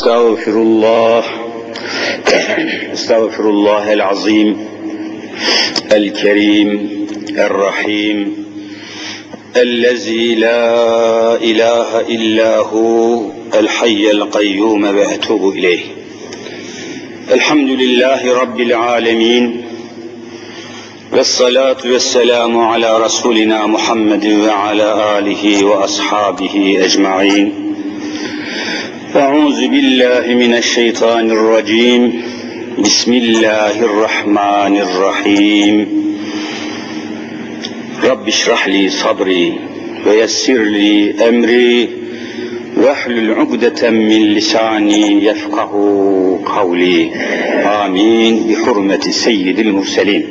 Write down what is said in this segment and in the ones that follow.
استغفر الله. استغفر الله العظيم الكريم الرحيم الذي لا إله إلا هو الحي القيوم وأتوب إليه. الحمد لله رب العالمين والصلاة والسلام على رسولنا محمد وعلى آله وأصحابه أجمعين. أعوذ بالله من الشيطان الرجيم. بسم الله الرحمن الرحيم. رب اشرح لي صدري ويسر لي أمري واحلل عقدة من لساني يفقه قولي. آمين. بحرمة سيد المرسلين.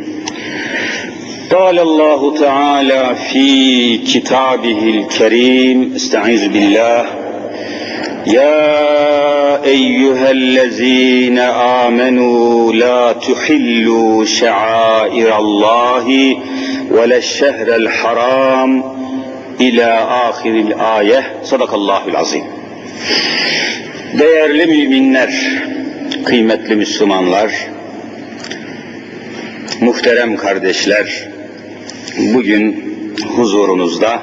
قال الله تعالى في كتابه الكريم استعيذ بالله يا ايها الذين امنوا لا تحلوا شعائر الله ولا الشهر الحرام الى اخر الايه صدق الله العظيم Değerli müminler, kıymetli Müslümanlar, muhterem kardeşler, bugün huzurunuzda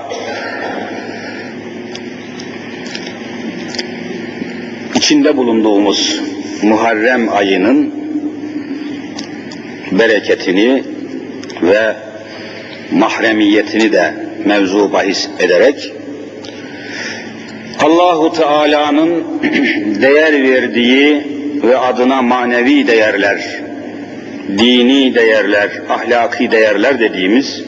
içinde bulunduğumuz Muharrem ayının bereketini ve mahremiyetini de mevzu bahis ederek Allahu Teala'nın değer verdiği ve adına manevi değerler, dini değerler, ahlaki değerler dediğimiz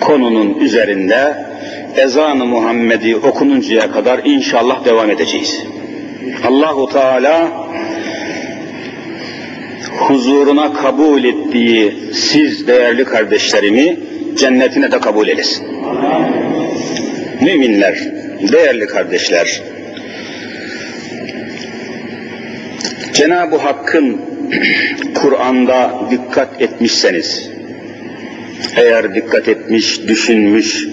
konunun üzerinde ezan-ı Muhammed'i okununcaya kadar inşallah devam edeceğiz. Allahu Teala huzuruna kabul ettiği siz değerli kardeşlerimi cennetine de kabul eylesin. Müminler, değerli kardeşler, Cenab-ı Hakk'ın Kur'an'da dikkat etmişseniz, eğer dikkat etmiş, düşünmüş,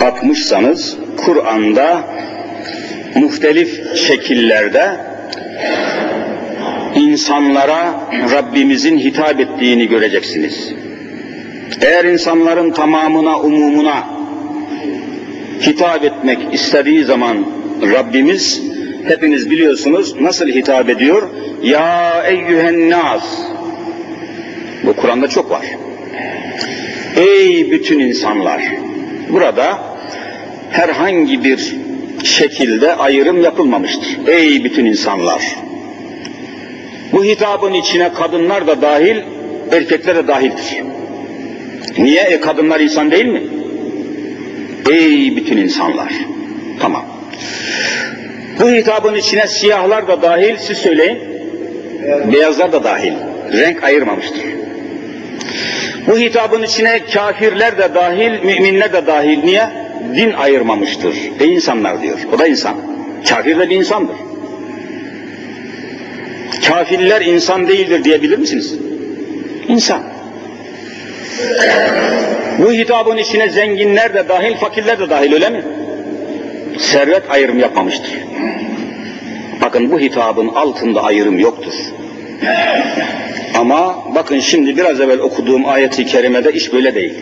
bakmışsanız, Kur'an'da muhtelif şekillerde insanlara Rabbimizin hitap ettiğini göreceksiniz. Eğer insanların tamamına, umumuna hitap etmek istediği zaman Rabbimiz hepiniz biliyorsunuz nasıl hitap ediyor? Ya eyyühen nas. Bu Kur'an'da çok var. Ey bütün insanlar. Burada herhangi bir şekilde ayrım yapılmamıştır. Ey bütün insanlar! Bu hitabın içine kadınlar da dahil, erkekler de dahildir. Niye? E kadınlar insan değil mi? Ey bütün insanlar! Tamam. Bu hitabın içine siyahlar da dahil, siz söyleyin. Beyazlar da dahil. Renk ayırmamıştır. Bu hitabın içine kafirler de dahil, müminler de dahil. Niye? Din ayırmamıştır. Ey insanlar diyor. O da insan. Kafir de bir insandır. Kafirler insan değildir diyebilir misiniz? İnsan. Bu hitabın içine zenginler de dahil, fakirler de dahil öyle mi? Servet ayrım yapmamıştır. Bakın bu hitabın altında ayrım yoktur. Ama bakın şimdi biraz evvel okuduğum ayeti kerimede iş böyle değil.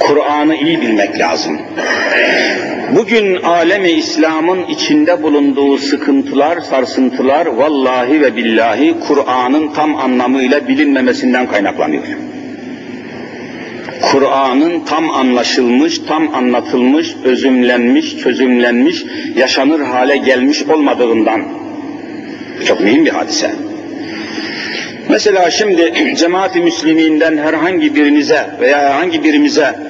Kur'an'ı iyi bilmek lazım. Bugün alemi İslam'ın içinde bulunduğu sıkıntılar, sarsıntılar vallahi ve billahi Kur'an'ın tam anlamıyla bilinmemesinden kaynaklanıyor. Kur'an'ın tam anlaşılmış, tam anlatılmış, özümlenmiş, çözümlenmiş, yaşanır hale gelmiş olmadığından çok mühim bir hadise. Mesela şimdi cemaat-i müsliminden herhangi birinize veya herhangi birimize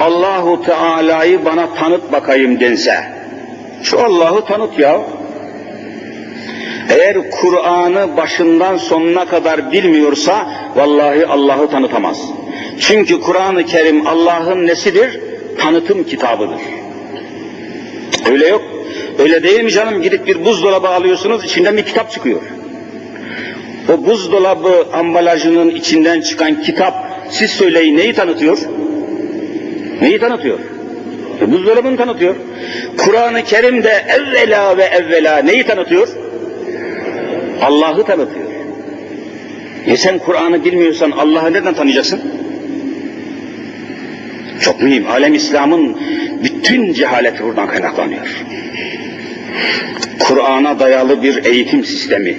Allahu Teala'yı bana tanıt bakayım dense, şu Allah'ı tanıt ya. Eğer Kur'an'ı başından sonuna kadar bilmiyorsa vallahi Allah'ı tanıtamaz. Çünkü Kur'an-ı Kerim Allah'ın nesidir? Tanıtım kitabıdır. Öyle yok. Öyle değil mi canım? Gidip bir buzdolabı alıyorsunuz, içinden bir kitap çıkıyor. O buzdolabı ambalajının içinden çıkan kitap siz söyleyin neyi tanıtıyor? Neyi tanıtıyor? E, buzdolabını tanıtıyor. Kur'an-ı Kerim de evvela ve evvela neyi tanıtıyor? Allah'ı tanıtıyor. E sen Kur'an'ı bilmiyorsan Allah'ı nereden tanıyacaksın? Çok mühim. Alem İslam'ın bütün cehaleti buradan kaynaklanıyor. Kur'an'a dayalı bir eğitim sistemi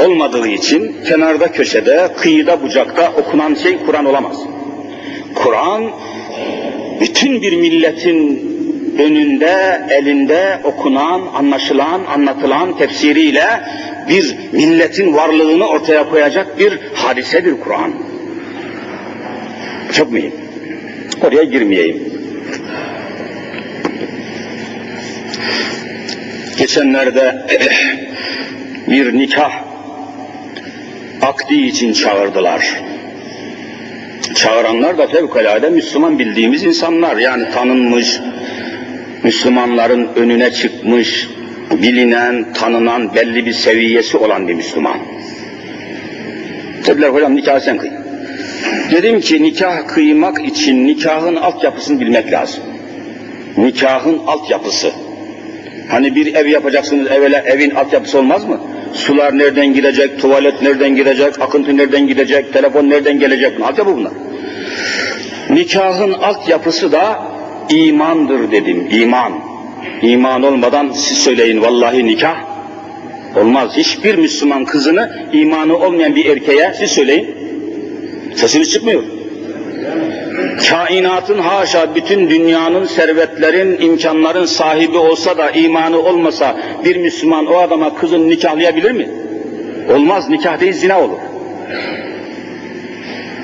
olmadığı için kenarda köşede, kıyıda bucakta okunan şey Kur'an olamaz. Kur'an bütün bir milletin önünde, elinde okunan, anlaşılan, anlatılan tefsiriyle bir milletin varlığını ortaya koyacak bir hadisedir Kur'an. Çok mühim. Oraya girmeyeyim. Geçenlerde bir nikah akdi için çağırdılar. Çağıranlar da fevkalade Müslüman bildiğimiz insanlar. Yani tanınmış, Müslümanların önüne çıkmış, bilinen, tanınan, belli bir seviyesi olan bir Müslüman. Dediler hocam nikah sen kıy. Dedim ki nikah kıymak için nikahın altyapısını bilmek lazım. Nikahın altyapısı. Hani bir ev yapacaksınız evvela evin altyapısı olmaz mı? Sular nereden gidecek, tuvalet nereden gidecek, akıntı nereden gidecek, telefon nereden gelecek? Altyapı bunlar. Nikahın altyapısı da imandır dedim, iman. İman olmadan siz söyleyin vallahi nikah olmaz. Hiçbir Müslüman kızını imanı olmayan bir erkeğe siz söyleyin. Sesiniz çıkmıyor. Kainatın haşa bütün dünyanın, servetlerin, imkanların sahibi olsa da imanı olmasa bir Müslüman o adama kızını nikahlayabilir mi? Olmaz, nikah değil zina olur.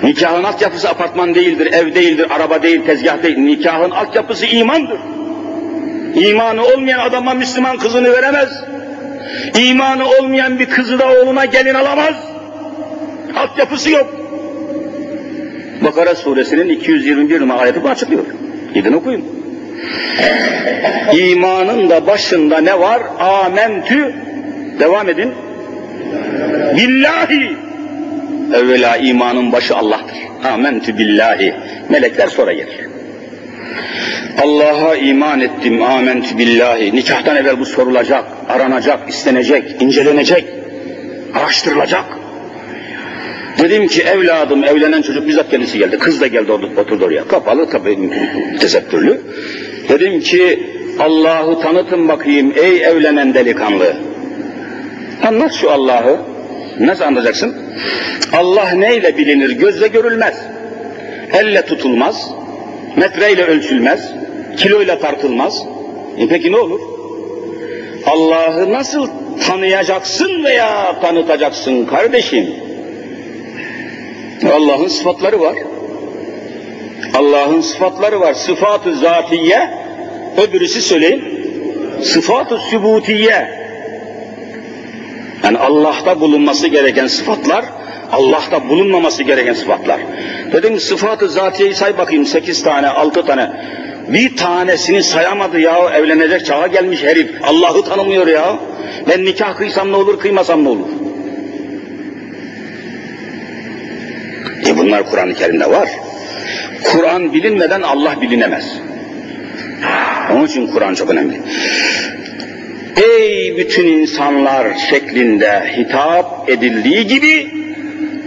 Nikahın altyapısı apartman değildir, ev değildir, araba değil, tezgah değil. Nikahın altyapısı imandır. İmanı olmayan adama Müslüman kızını veremez. İmanı olmayan bir kızı da oğluna gelin alamaz. Altyapısı yok. Bakara suresinin 221 numaralı ayeti açıklıyor. Gidin okuyun. İmanın da başında ne var? Amentü. Devam edin. Billahi. Evvela imanın başı Allah'tır. Amentü billahi. Melekler sonra gelir. Allah'a iman ettim, amentü billahi. Nikahtan evvel bu sorulacak, aranacak, istenecek, incelenecek, araştırılacak. Dedim ki evladım, evlenen çocuk bizzat kendisi geldi. Kız da geldi oturdu oraya. Kapalı tabii tesettürlü. Dedim ki Allah'ı tanıtın bakayım ey evlenen delikanlı. Anlat şu Allah'ı. Nasıl anlayacaksın? Allah neyle bilinir? Gözle görülmez. Elle tutulmaz. Metreyle ölçülmez. Kiloyla tartılmaz. E peki ne olur? Allah'ı nasıl tanıyacaksın veya tanıtacaksın kardeşim? Allah'ın sıfatları var. Allah'ın sıfatları var. Sıfat-ı zatiye, öbürüsü söyleyin. Sıfat-ı sübutiye. Yani Allah'ta bulunması gereken sıfatlar, Allah'ta bulunmaması gereken sıfatlar. Dedim sıfat-ı zatiyeyi say bakayım sekiz tane, altı tane. Bir tanesini sayamadı ya evlenecek çağa gelmiş herif. Allah'ı tanımıyor ya. Ben nikah kıysam ne olur, kıymasam ne olur? Bunlar Kur'an-ı Kerim'de var. Kur'an bilinmeden Allah bilinemez. Onun için Kur'an çok önemli. Ey bütün insanlar şeklinde hitap edildiği gibi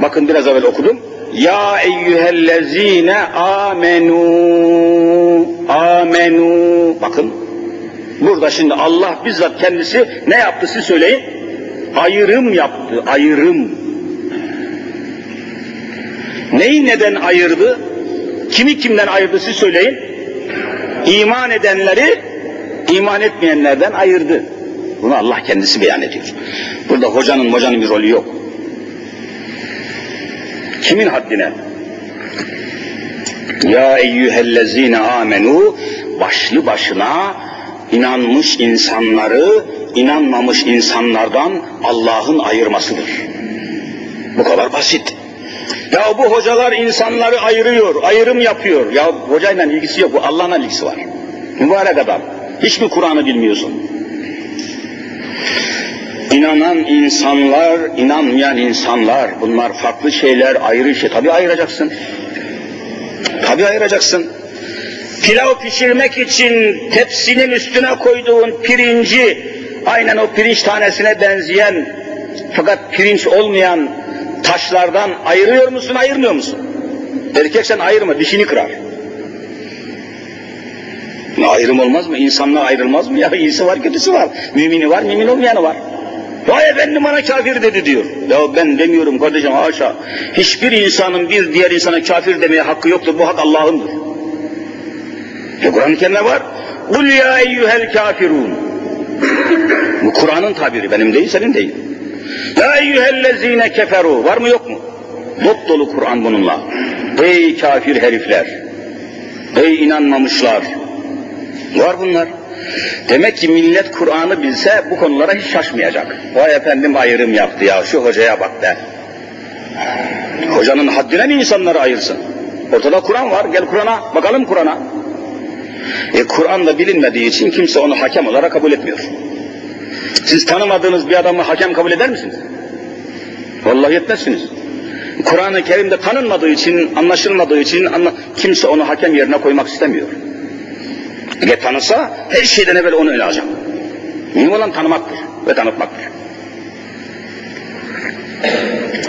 bakın biraz evvel okudum. Ya eyyühellezine amenu amenu bakın burada şimdi Allah bizzat kendisi ne yaptı siz söyleyin ayrım yaptı ayrım neyi neden ayırdı kimi kimden ayırdı siz söyleyin iman edenleri iman etmeyenlerden ayırdı bunu Allah kendisi beyan ediyor burada hocanın hocanın bir rolü yok Kimin haddine? Ya eyyühellezine amenu başlı başına inanmış insanları inanmamış insanlardan Allah'ın ayırmasıdır. Bu kadar basit. Ya bu hocalar insanları ayırıyor, ayrım yapıyor. Ya hocayla ilgisi yok, bu Allah'la ilgisi var. Mübarek adam. Hiç mi Kur'an'ı bilmiyorsun? İnanan insanlar, inanmayan insanlar, bunlar farklı şeyler, ayrı şey. Tabii ayıracaksın. Tabii ayıracaksın. pilav pişirmek için tepsinin üstüne koyduğun pirinci aynen o pirinç tanesine benzeyen fakat pirinç olmayan taşlardan ayırıyor musun, ayırmıyor musun? Erkek sen ayırma, dişini kırar. Ne ayrım olmaz mı? İnsanlar ayrılmaz mı? Ya iyisi var, kötüsü var. Mümini var, mümin olmayanı var. Vay efendim bana kafir dedi diyor. Ya ben demiyorum kardeşim haşa. Hiçbir insanın bir diğer insana kafir demeye hakkı yoktur. Bu hak Allah'ındır. E Kur'an-ı Kerim'de var. Kul ya eyyuhel kafirun. Bu Kur'an'ın tabiri benim değil senin değil. Ya eyyühellezine keferu. Var mı yok mu? Dop dolu Kur'an bununla. Ey kafir herifler. Ey inanmamışlar. Var bunlar. Demek ki millet Kur'an'ı bilse bu konulara hiç şaşmayacak. Vay efendim ayrım yaptı ya şu hocaya bak be. Hocanın haddine mi insanları ayırsın? Ortada Kur'an var gel Kur'an'a bakalım Kur'an'a. E Kur'an'da bilinmediği için kimse onu hakem olarak kabul etmiyor. Siz tanımadığınız bir adamı hakem kabul eder misiniz? Vallahi etmezsiniz. Kur'an-ı Kerim'de tanınmadığı için, anlaşılmadığı için anla kimse onu hakem yerine koymak istemiyor. Eğer tanısa her şeyden evvel onu ele alacak. Mühim olan tanımaktır ve tanıtmaktır.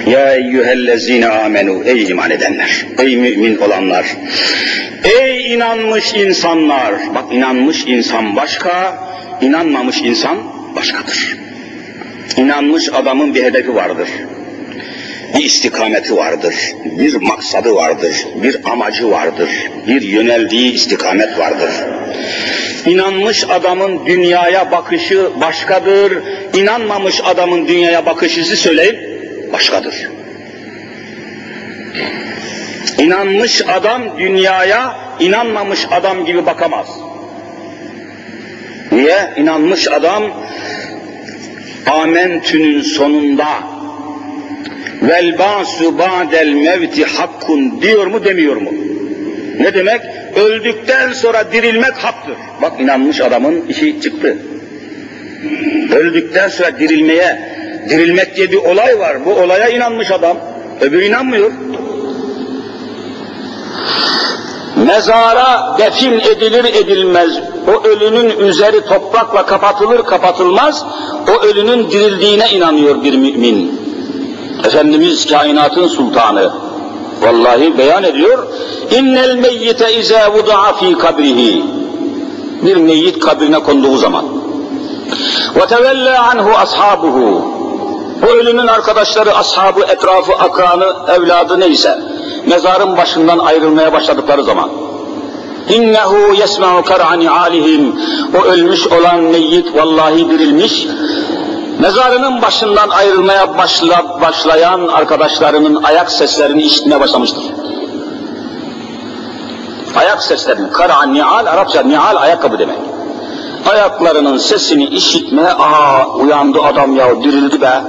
Ya eyyühellezine amenu ey iman edenler, ey mümin olanlar, ey inanmış insanlar, bak inanmış insan başka, inanmamış insan başkadır. İnanmış adamın bir hedefi vardır. Bir istikameti vardır, bir maksadı vardır, bir amacı vardır, bir yöneldiği istikamet vardır. İnanmış adamın dünyaya bakışı başkadır, inanmamış adamın dünyaya bakışı söyleyip başkadır. İnanmış adam dünyaya inanmamış adam gibi bakamaz. Niye? İnanmış adam amentünün sonunda vel basu ba'del mevti hakkun diyor mu demiyor mu? Ne demek? Öldükten sonra dirilmek haktır. Bak inanmış adamın işi çıktı. Öldükten sonra dirilmeye, dirilmek diye bir olay var. Bu olaya inanmış adam. Öbür inanmıyor. Mezara defin edilir edilmez. O ölünün üzeri toprakla kapatılır kapatılmaz. O ölünün dirildiğine inanıyor bir mümin. Efendimiz kainatın sultanı. Vallahi beyan ediyor. İnnel meyyite izâ vuda'a fî kabrihi. Bir meyyit kabrine konduğu zaman. Ve tevelle anhu ashabuhu. O ölünün arkadaşları, ashabı, etrafı, akranı, evladı neyse mezarın başından ayrılmaya başladıkları zaman İnnehu yesma'u kar'ani alihim o ölmüş olan meyyit vallahi dirilmiş mezarının başından ayrılmaya başla, başlayan arkadaşlarının ayak seslerini işitmeye başlamıştır. Ayak seslerini, kar'an ni'al, Arapça ni'al ayakkabı demek. Ayaklarının sesini işitme, aa uyandı adam ya, dirildi be.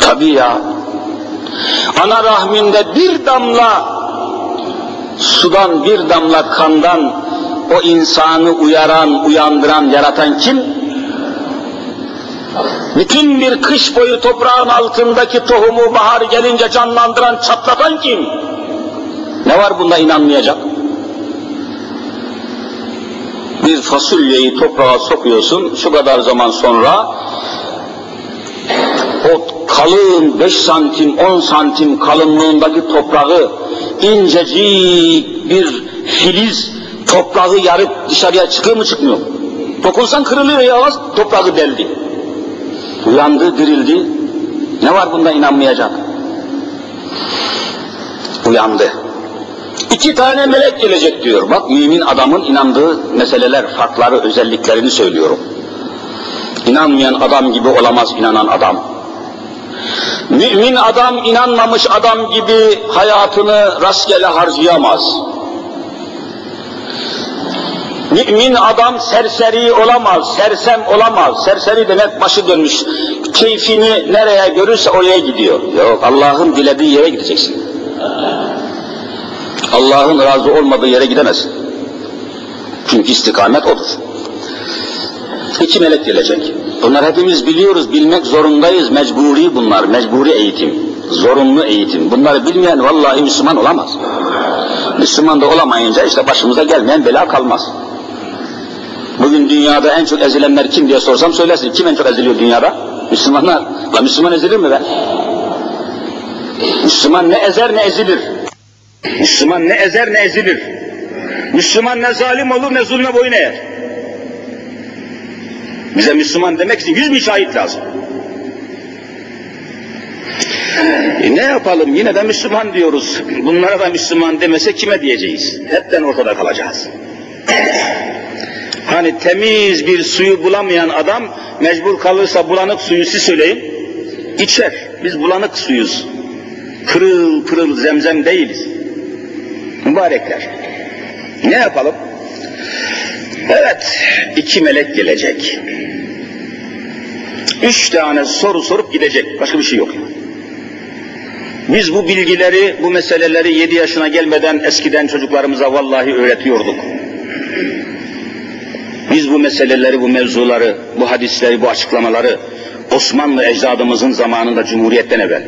Tabii ya. Ana rahminde bir damla sudan bir damla kandan o insanı uyaran, uyandıran, yaratan kim? Bütün bir kış boyu toprağın altındaki tohumu bahar gelince canlandıran, çatlatan kim? Ne var bunda inanmayacak? Bir fasulyeyi toprağa sokuyorsun, şu kadar zaman sonra o kalın 5 santim, 10 santim kalınlığındaki toprağı incecik bir filiz toprağı yarıp dışarıya çıkıyor mu çıkmıyor mu? Dokunsan kırılıyor ya toprağı deldi. Uyandı, dirildi. Ne var bunda inanmayacak? Uyandı. İki tane melek gelecek diyor. Bak mümin adamın inandığı meseleler, farkları, özelliklerini söylüyorum. İnanmayan adam gibi olamaz inanan adam. Mümin adam inanmamış adam gibi hayatını rastgele harcayamaz. Mümin adam serseri olamaz, sersem olamaz. Serseri demek başı dönmüş. Keyfini nereye görürse oraya gidiyor. Yok Allah'ın dilediği yere gideceksin. Allah'ın razı olmadığı yere gidemezsin. Çünkü istikamet odur. İki melek gelecek. Bunlar hepimiz biliyoruz, bilmek zorundayız. Mecburi bunlar, mecburi eğitim. Zorunlu eğitim. Bunları bilmeyen vallahi Müslüman olamaz. Müslüman da olamayınca işte başımıza gelmeyen bela kalmaz. Bugün dünyada en çok ezilenler kim diye sorsam söylersin. Kim en çok eziliyor dünyada? Müslümanlar. La Müslüman ezilir mi be? Müslüman ne ezer ne ezilir. Müslüman ne ezer ne ezilir. Müslüman ne zalim olur ne zulme boyun eğer. Bize Müslüman demek için yüz bin şahit lazım. E ne yapalım yine de Müslüman diyoruz. Bunlara da Müslüman demese kime diyeceğiz? Hepten ortada kalacağız. Hani temiz bir suyu bulamayan adam mecbur kalırsa bulanık suyu siz söyleyin içer. Biz bulanık suyuz. Pırıl pırıl zemzem değiliz. Mübarekler. Ne yapalım? Evet, iki melek gelecek. Üç tane soru sorup gidecek. Başka bir şey yok. Biz bu bilgileri, bu meseleleri yedi yaşına gelmeden eskiden çocuklarımıza vallahi öğretiyorduk. Biz bu meseleleri, bu mevzuları, bu hadisleri, bu açıklamaları Osmanlı ecdadımızın zamanında Cumhuriyet'ten evvel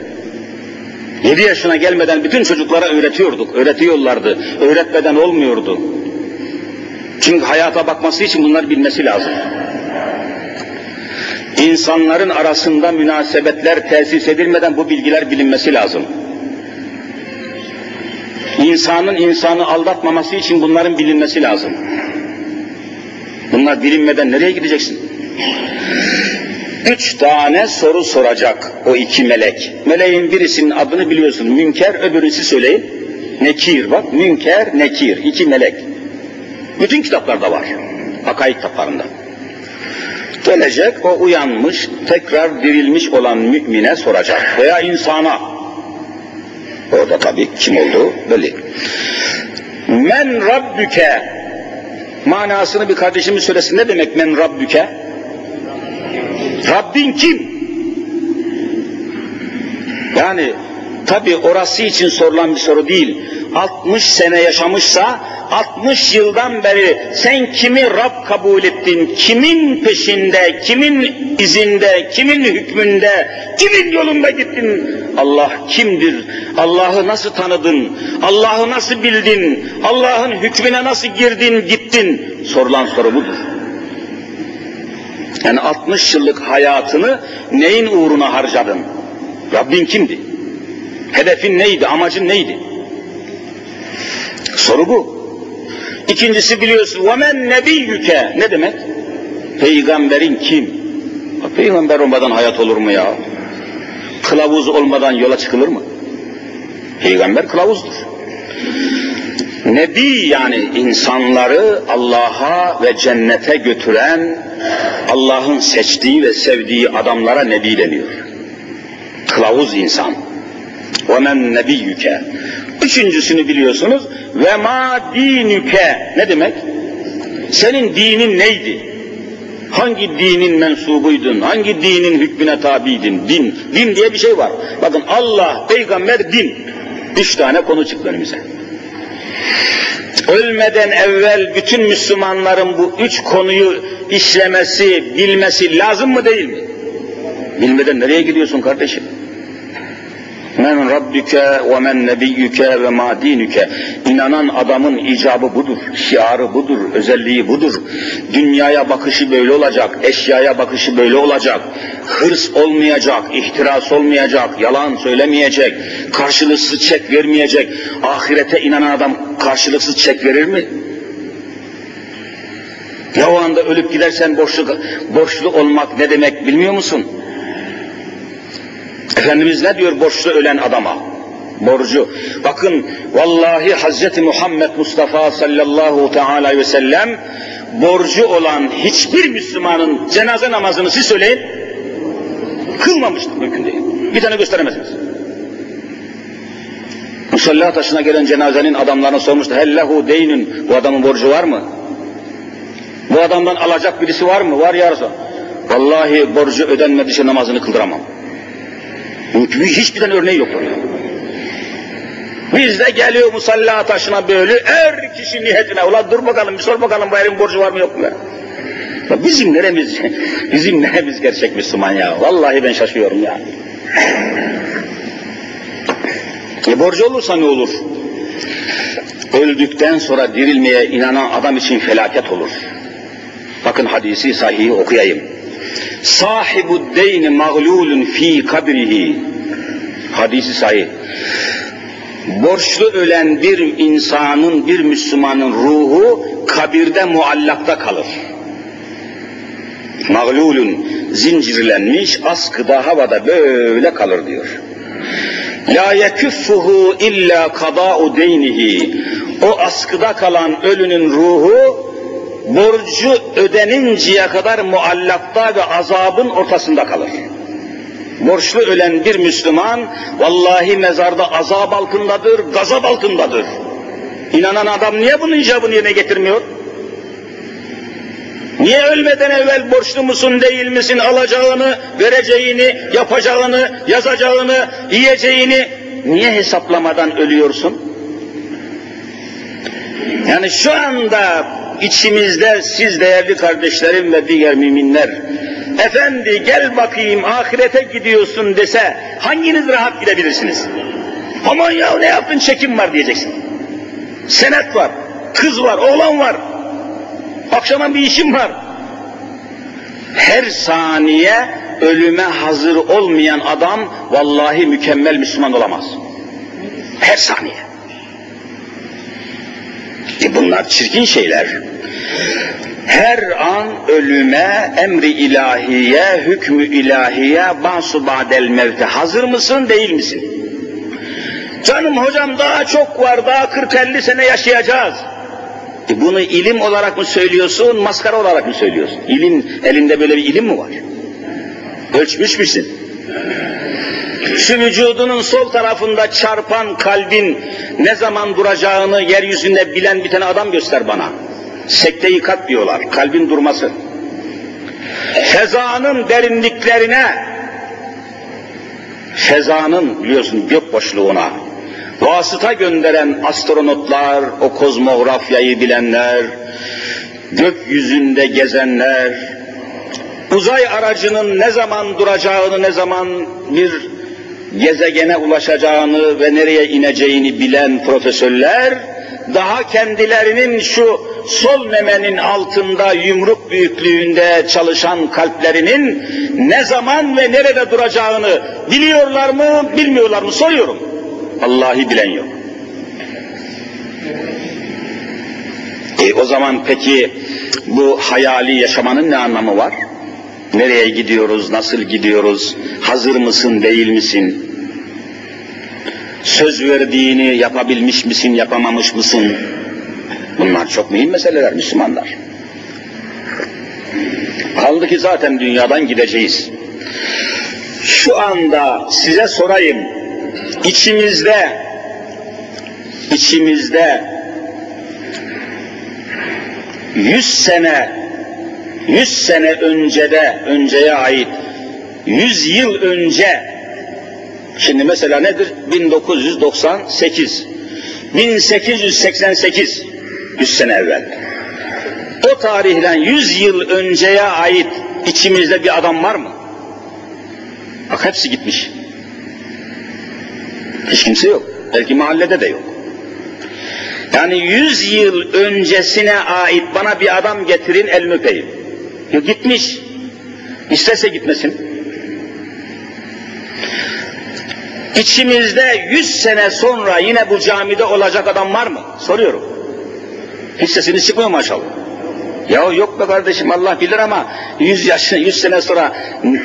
Yedi yaşına gelmeden bütün çocuklara öğretiyorduk, öğretiyorlardı. Öğretmeden olmuyordu. Çünkü hayata bakması için bunlar bilmesi lazım. İnsanların arasında münasebetler tesis edilmeden bu bilgiler bilinmesi lazım. İnsanın insanı aldatmaması için bunların bilinmesi lazım. Bunlar bilinmeden nereye gideceksin? Üç tane soru soracak o iki melek. Meleğin birisinin adını biliyorsun. Münker, öbürüsü söyleyin. Nekir bak. Münker, Nekir. iki melek. Bütün kitaplarda var. Akaid kitaplarında. Gelecek o uyanmış, tekrar dirilmiş olan mümine soracak. Veya insana. Orada tabii kim olduğu belli. Men Rabbüke manasını bir kardeşimiz söylesin. Ne demek men Rabbüke? Rabbin kim? Yani tabi orası için sorulan bir soru değil. 60 sene yaşamışsa 60 yıldan beri sen kimi Rab kabul ettin? Kimin peşinde, kimin izinde, kimin hükmünde, kimin yolunda gittin? Allah kimdir? Allah'ı nasıl tanıdın? Allah'ı nasıl bildin? Allah'ın hükmüne nasıl girdin, gittin? Sorulan soru budur. Yani 60 yıllık hayatını neyin uğruna harcadın? Rabbin kimdi? Hedefin neydi? Amacın neydi? Soru bu. İkincisi biliyorsun وَمَنْ nebiyyüke ne demek? Peygamberin kim? Peygamber olmadan hayat olur mu ya? Kılavuz olmadan yola çıkılır mı? Peygamber kılavuzdur. Nebi yani insanları Allah'a ve cennete götüren Allah'ın seçtiği ve sevdiği adamlara nebi deniyor. Kılavuz insan. وَمَنْ nebiyyüke. Üçüncüsünü biliyorsunuz. Ve ma dinüke. Ne demek? Senin dinin neydi? Hangi dinin mensubuydun? Hangi dinin hükmüne tabiydin? Din. Din diye bir şey var. Bakın Allah, peygamber, din. Üç tane konu çıktı önümüze. Ölmeden evvel bütün Müslümanların bu üç konuyu işlemesi, bilmesi lazım mı değil mi? Bilmeden nereye gidiyorsun kardeşim? Men Rabbüke ve men nebiyyüke ve ma dinüke. İnanan adamın icabı budur, şiarı budur, özelliği budur. Dünyaya bakışı böyle olacak, eşyaya bakışı böyle olacak. Hırs olmayacak, ihtiras olmayacak, yalan söylemeyecek, karşılıksız çek vermeyecek. Ahirete inanan adam karşılıksız çek verir mi? Ya o anda ölüp gidersen borçlu, borçlu olmak ne demek bilmiyor musun? Efendimiz ne diyor borçlu ölen adama? Borcu. Bakın vallahi Hazreti Muhammed Mustafa sallallahu teala ve sellem borcu olan hiçbir Müslümanın cenaze namazını siz söyleyin kılmamıştır mümkün değil. Bir tane gösteremezsiniz. Musalla taşına gelen cenazenin adamlarına sormuştu. Hellehu deynün. Bu adamın borcu var mı? Bu adamdan alacak birisi var mı? Var ya Vallahi borcu ödenmediyse namazını kıldıramam. Çünkü hiçbir tane örneği yok orada. Bizde geliyor musalla taşına böyle her kişi niyetine. Ulan dur bakalım bir sor bakalım bu herifin borcu var mı yok mu? Ya bizim neremiz, bizim neremiz gerçek Müslüman ya. Vallahi ben şaşıyorum ya. E borcu olursa ne olur? öldükten sonra dirilmeye inanan adam için felaket olur. Bakın hadisi sahih okuyayım. Sahibu deyni mağlulun fi kabrihi. Hadisi sahih. Borçlu ölen bir insanın, bir Müslümanın ruhu kabirde muallakta kalır. Mağlulun zincirlenmiş, askıda havada böyle kalır diyor. La yekuffuhu illa kada'u deynihi. O askıda kalan ölünün ruhu borcu ödeninceye kadar muallakta ve azabın ortasında kalır. Borçlu ölen bir Müslüman vallahi mezarda azap altındadır, gazap altındadır. İnanan adam niye bunun icabını yerine getirmiyor? Niye ölmeden evvel borçlu musun değil misin alacağını, vereceğini, yapacağını, yazacağını, yiyeceğini niye hesaplamadan ölüyorsun? Yani şu anda içimizde siz değerli kardeşlerim ve diğer müminler efendi gel bakayım ahirete gidiyorsun dese hanginiz rahat gidebilirsiniz? Aman ya ne yaptın çekim var diyeceksin. Senet var, kız var, oğlan var. Akşama bir işim var. Her saniye ölüme hazır olmayan adam vallahi mükemmel Müslüman olamaz. Her saniye. E bunlar çirkin şeyler. Her an ölüme, emri ilahiye, hükmü ilahiye, basu badel mevte hazır mısın değil misin? Canım hocam daha çok var, daha 40-50 sene yaşayacağız. E bunu ilim olarak mı söylüyorsun, maskara olarak mı söylüyorsun? İlim, elinde böyle bir ilim mi var? Ölçmüş müsün? Şu vücudunun sol tarafında çarpan kalbin ne zaman duracağını yeryüzünde bilen bir tane adam göster bana. Sekteyi kat diyorlar, kalbin durması. Fezanın derinliklerine, fezanın biliyorsun gök boşluğuna, vasıta gönderen astronotlar, o kozmografyayı bilenler, gökyüzünde gezenler, uzay aracının ne zaman duracağını, ne zaman bir gezegene ulaşacağını ve nereye ineceğini bilen profesörler, daha kendilerinin şu sol memenin altında yumruk büyüklüğünde çalışan kalplerinin ne zaman ve nerede duracağını biliyorlar mı, bilmiyorlar mı soruyorum. Allah'ı bilen yok. E, o zaman peki bu hayali yaşamanın ne anlamı var? Nereye gidiyoruz, nasıl gidiyoruz, hazır mısın, değil misin? Söz verdiğini yapabilmiş misin, yapamamış mısın? Bunlar çok mühim meseleler Müslümanlar. Kaldı ki zaten dünyadan gideceğiz. Şu anda size sorayım, içimizde, içimizde yüz sene, yüz sene öncede, önceye ait, yüz yıl önce, şimdi mesela nedir? 1998, 1888, yüz sene evvel. O tarihten yüz yıl önceye ait içimizde bir adam var mı? Bak hepsi gitmiş. Hiç kimse yok. Belki mahallede de yok. Yani yüz yıl öncesine ait bana bir adam getirin elini öpeyim. Yok gitmiş. İstese gitmesin. İçimizde yüz sene sonra yine bu camide olacak adam var mı? Soruyorum. Hiç sesiniz çıkmıyor maşallah. Ya yok be kardeşim Allah bilir ama yüz yaş, yüz sene sonra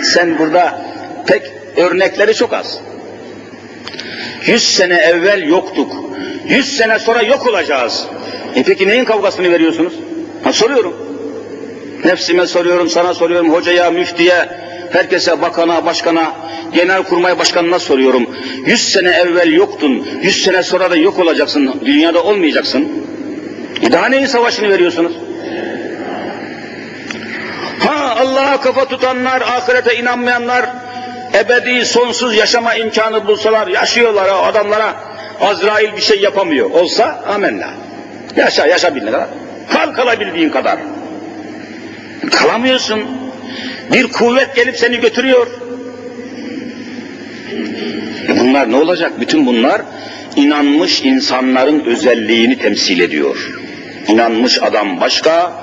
sen burada pek örnekleri çok az. Yüz sene evvel yoktuk. Yüz sene sonra yok olacağız. E peki neyin kavgasını veriyorsunuz? Ha soruyorum. Nefsime soruyorum, sana soruyorum, hocaya, müftiye, herkese, bakana, başkana, genel kurmay başkanına soruyorum. Yüz sene evvel yoktun, yüz sene sonra da yok olacaksın, dünyada olmayacaksın. E daha neyin savaşını veriyorsunuz? Ha Allah'a kafa tutanlar, ahirete inanmayanlar, ebedi sonsuz yaşama imkanı bulsalar, yaşıyorlar o adamlara, Azrail bir şey yapamıyor. Olsa amenna. Yaşa, yaşa bildiğin kadar. Kal kalabildiğin kadar. Kalamıyorsun. Bir kuvvet gelip seni götürüyor. E bunlar ne olacak? Bütün bunlar inanmış insanların özelliğini temsil ediyor. İnanmış adam başka,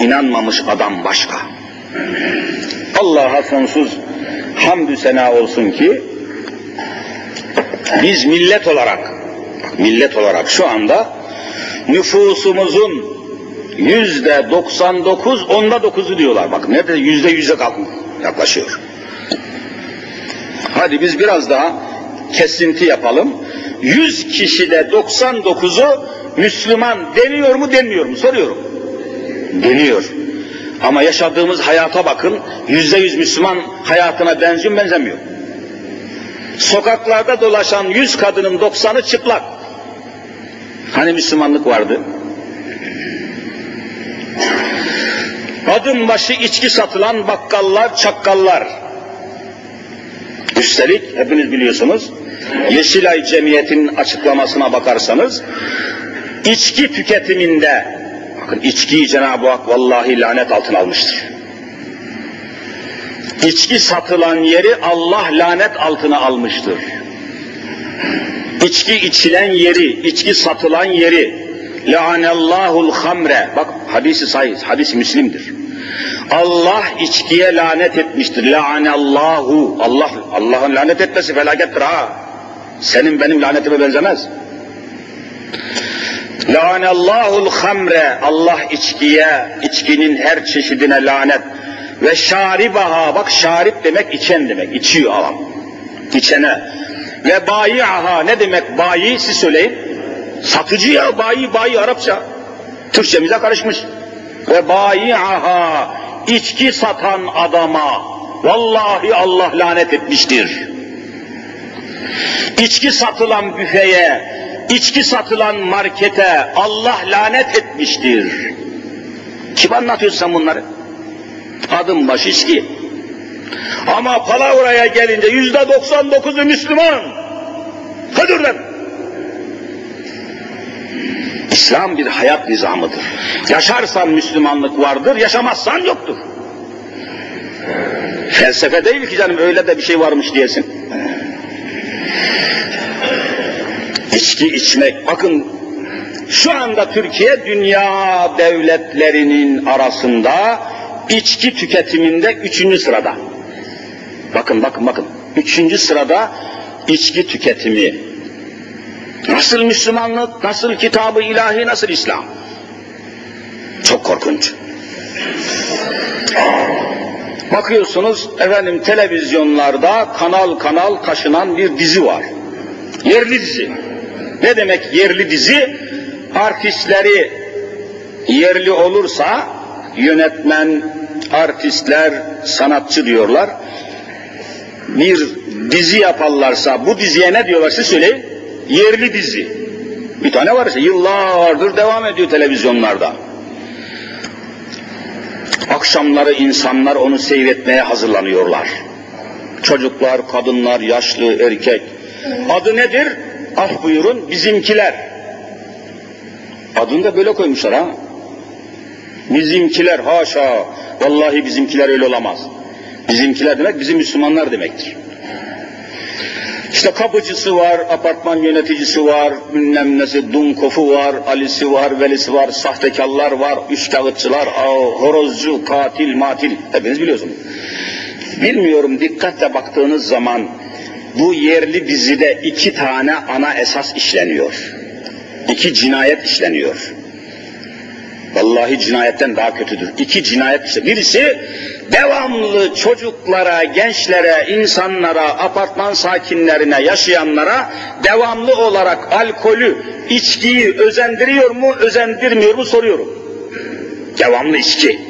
inanmamış adam başka. Allah'a sonsuz hamdü sena olsun ki biz millet olarak millet olarak şu anda nüfusumuzun yüzde 99 onda dokuzu diyorlar. Bak nerede yüzde yüze yaklaşıyor. Hadi biz biraz daha kesinti yapalım. 100 kişide 99'u Müslüman deniyor mu denmiyor mu soruyorum. Deniyor. Ama yaşadığımız hayata bakın yüzde yüz Müslüman hayatına benziyor benzemiyor. Sokaklarda dolaşan yüz kadının 90'ı çıplak. Hani Müslümanlık vardı? Adım başı içki satılan bakkallar, çakkallar. Üstelik hepiniz biliyorsunuz, Yeşilay Cemiyeti'nin açıklamasına bakarsanız, içki tüketiminde, bakın içkiyi Cenab-ı Hak vallahi lanet altına almıştır. İçki satılan yeri Allah lanet altına almıştır. İçki içilen yeri, içki satılan yeri, La'anellahul hamre. Bak hadisi sahih, hadis Müslim'dir. Allah içkiye lanet etmiştir. La'anallahu. Allah Allah'ın lanet etmesi felakettir ha. Senin benim lanetime benzemez. La'anallahul hamre. Allah içkiye, içkinin her çeşidine lanet. Ve şaribaha. Bak şarip demek içen demek. içiyor adam. İçene. Ve bayi'aha. Ne demek bayi? Siz söyleyin. Satıcı ya bayi bayi Arapça. Türkçemize karışmış. Ve bayi'aha içki satan adama vallahi Allah lanet etmiştir. İçki satılan büfeye, içki satılan markete Allah lanet etmiştir. Kim anlatıyorsun sen bunları? Adım baş içki. Ama palavraya gelince yüzde doksan dokuzu Müslüman. Hadi oradan. İslam bir hayat nizamıdır. Yaşarsan Müslümanlık vardır, yaşamazsan yoktur. Felsefe değil ki canım öyle de bir şey varmış diyesin. İçki içmek, bakın şu anda Türkiye dünya devletlerinin arasında içki tüketiminde üçüncü sırada. Bakın bakın bakın. Üçüncü sırada içki tüketimi. Nasıl Müslümanlık, nasıl kitabı ilahi, nasıl İslam? Çok korkunç. Bakıyorsunuz efendim televizyonlarda kanal kanal taşınan bir dizi var. Yerli dizi. Ne demek yerli dizi? Artistleri yerli olursa yönetmen, artistler, sanatçı diyorlar. Bir dizi yaparlarsa bu diziye ne diyorlar siz söyleyin? Yerli dizi. Bir tane var işte yıllardır devam ediyor televizyonlarda. Akşamları insanlar onu seyretmeye hazırlanıyorlar. Çocuklar, kadınlar, yaşlı, erkek. Adı nedir? Af buyurun bizimkiler. Adını da böyle koymuşlar ha. Bizimkiler haşa. Vallahi bizimkiler öyle olamaz. Bizimkiler demek bizim Müslümanlar demektir. İşte kapıcısı var, apartman yöneticisi var, bilmem nesi, Dunkofu var, Ali'si var, Velisi var, sahtekarlar var, üçkağıtçılar, horozcu, katil, matil, hepiniz biliyorsunuz. Bilmiyorum dikkatle baktığınız zaman bu yerli dizide iki tane ana esas işleniyor. İki cinayet işleniyor. Vallahi cinayetten daha kötüdür. İki cinayet işte. Birisi devamlı çocuklara, gençlere, insanlara, apartman sakinlerine, yaşayanlara devamlı olarak alkolü, içkiyi özendiriyor mu, özendirmiyor mu soruyorum. Devamlı içki.